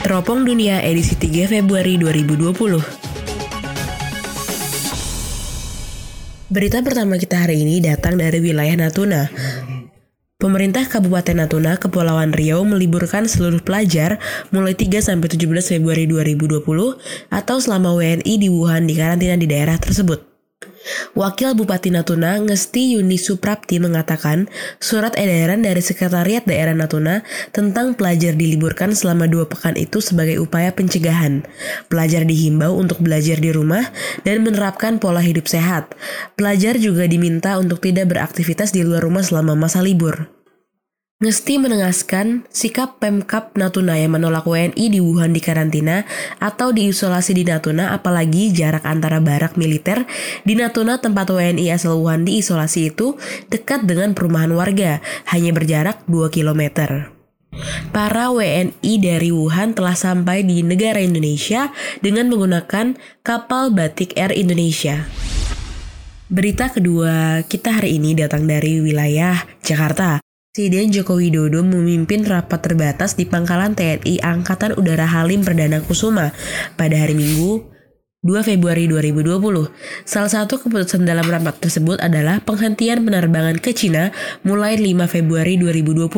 Teropong Dunia edisi 3 Februari 2020. Berita pertama kita hari ini datang dari wilayah Natuna. Pemerintah Kabupaten Natuna, Kepulauan Riau meliburkan seluruh pelajar mulai 3 sampai 17 Februari 2020 atau selama WNI di Wuhan di karantina di daerah tersebut. Wakil Bupati Natuna Ngesti Yuni Suprapti mengatakan surat edaran dari Sekretariat Daerah Natuna tentang pelajar diliburkan selama dua pekan itu sebagai upaya pencegahan. Pelajar dihimbau untuk belajar di rumah dan menerapkan pola hidup sehat. Pelajar juga diminta untuk tidak beraktivitas di luar rumah selama masa libur. Ngesti menegaskan sikap Pemkap Natuna yang menolak WNI di Wuhan di karantina atau diisolasi di Natuna apalagi jarak antara barak militer di Natuna tempat WNI asal Wuhan diisolasi itu dekat dengan perumahan warga, hanya berjarak 2 km. Para WNI dari Wuhan telah sampai di negara Indonesia dengan menggunakan kapal Batik Air Indonesia. Berita kedua kita hari ini datang dari wilayah Jakarta. Presiden Joko Widodo memimpin rapat terbatas di Pangkalan TNI Angkatan Udara Halim Perdana Kusuma pada hari Minggu 2 Februari 2020. Salah satu keputusan dalam rapat tersebut adalah penghentian penerbangan ke Cina mulai 5 Februari 2020.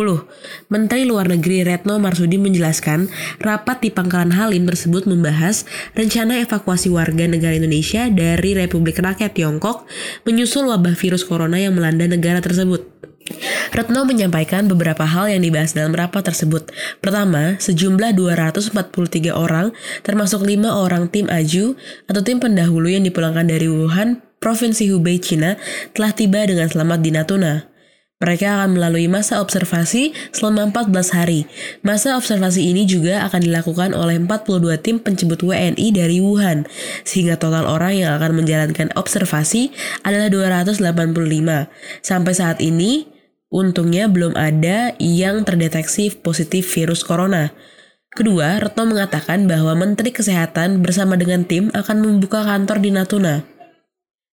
Menteri Luar Negeri Retno Marsudi menjelaskan, rapat di Pangkalan Halim tersebut membahas rencana evakuasi warga negara Indonesia dari Republik Rakyat Tiongkok menyusul wabah virus corona yang melanda negara tersebut. Retno menyampaikan beberapa hal yang dibahas dalam rapat tersebut. Pertama, sejumlah 243 orang, termasuk lima orang tim AJU atau tim pendahulu yang dipulangkan dari Wuhan, Provinsi Hubei, Cina, telah tiba dengan selamat di Natuna. Mereka akan melalui masa observasi selama 14 hari. Masa observasi ini juga akan dilakukan oleh 42 tim penjemput WNI dari Wuhan, sehingga total orang yang akan menjalankan observasi adalah 285. Sampai saat ini, Untungnya belum ada yang terdeteksi positif virus corona. Kedua, Retno mengatakan bahwa Menteri Kesehatan bersama dengan tim akan membuka kantor di Natuna.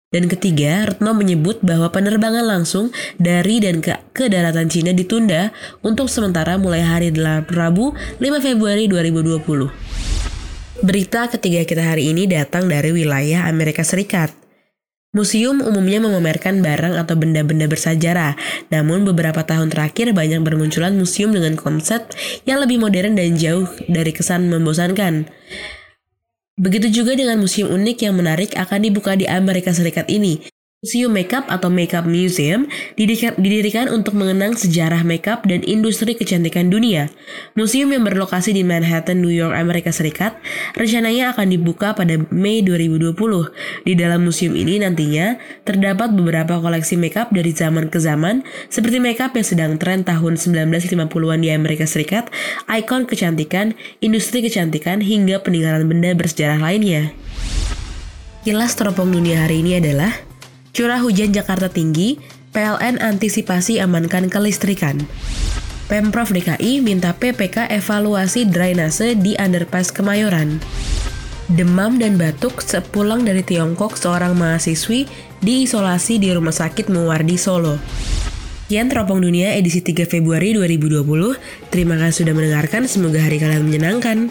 Dan ketiga, Retno menyebut bahwa penerbangan langsung dari dan ke, ke daratan Cina ditunda untuk sementara mulai hari Rabu 5 Februari 2020. Berita ketiga kita hari ini datang dari wilayah Amerika Serikat. Museum umumnya memamerkan barang atau benda-benda bersejarah, namun beberapa tahun terakhir banyak bermunculan museum dengan konsep yang lebih modern dan jauh dari kesan membosankan. Begitu juga dengan museum unik yang menarik akan dibuka di Amerika Serikat ini, Museum Makeup atau Makeup Museum didirikan untuk mengenang sejarah makeup dan industri kecantikan dunia. Museum yang berlokasi di Manhattan, New York, Amerika Serikat, rencananya akan dibuka pada Mei 2020. Di dalam museum ini nantinya terdapat beberapa koleksi makeup dari zaman ke zaman, seperti makeup yang sedang tren tahun 1950-an di Amerika Serikat, ikon kecantikan, industri kecantikan, hingga peninggalan benda bersejarah lainnya. Kilas teropong dunia hari ini adalah Curah hujan Jakarta tinggi, PLN antisipasi amankan kelistrikan. Pemprov DKI minta PPK evaluasi drainase di underpass Kemayoran. Demam dan batuk sepulang dari Tiongkok seorang mahasiswi diisolasi di Rumah Sakit Muwardi Solo. Sekian Teropong Dunia edisi 3 Februari 2020. Terima kasih sudah mendengarkan, semoga hari kalian menyenangkan.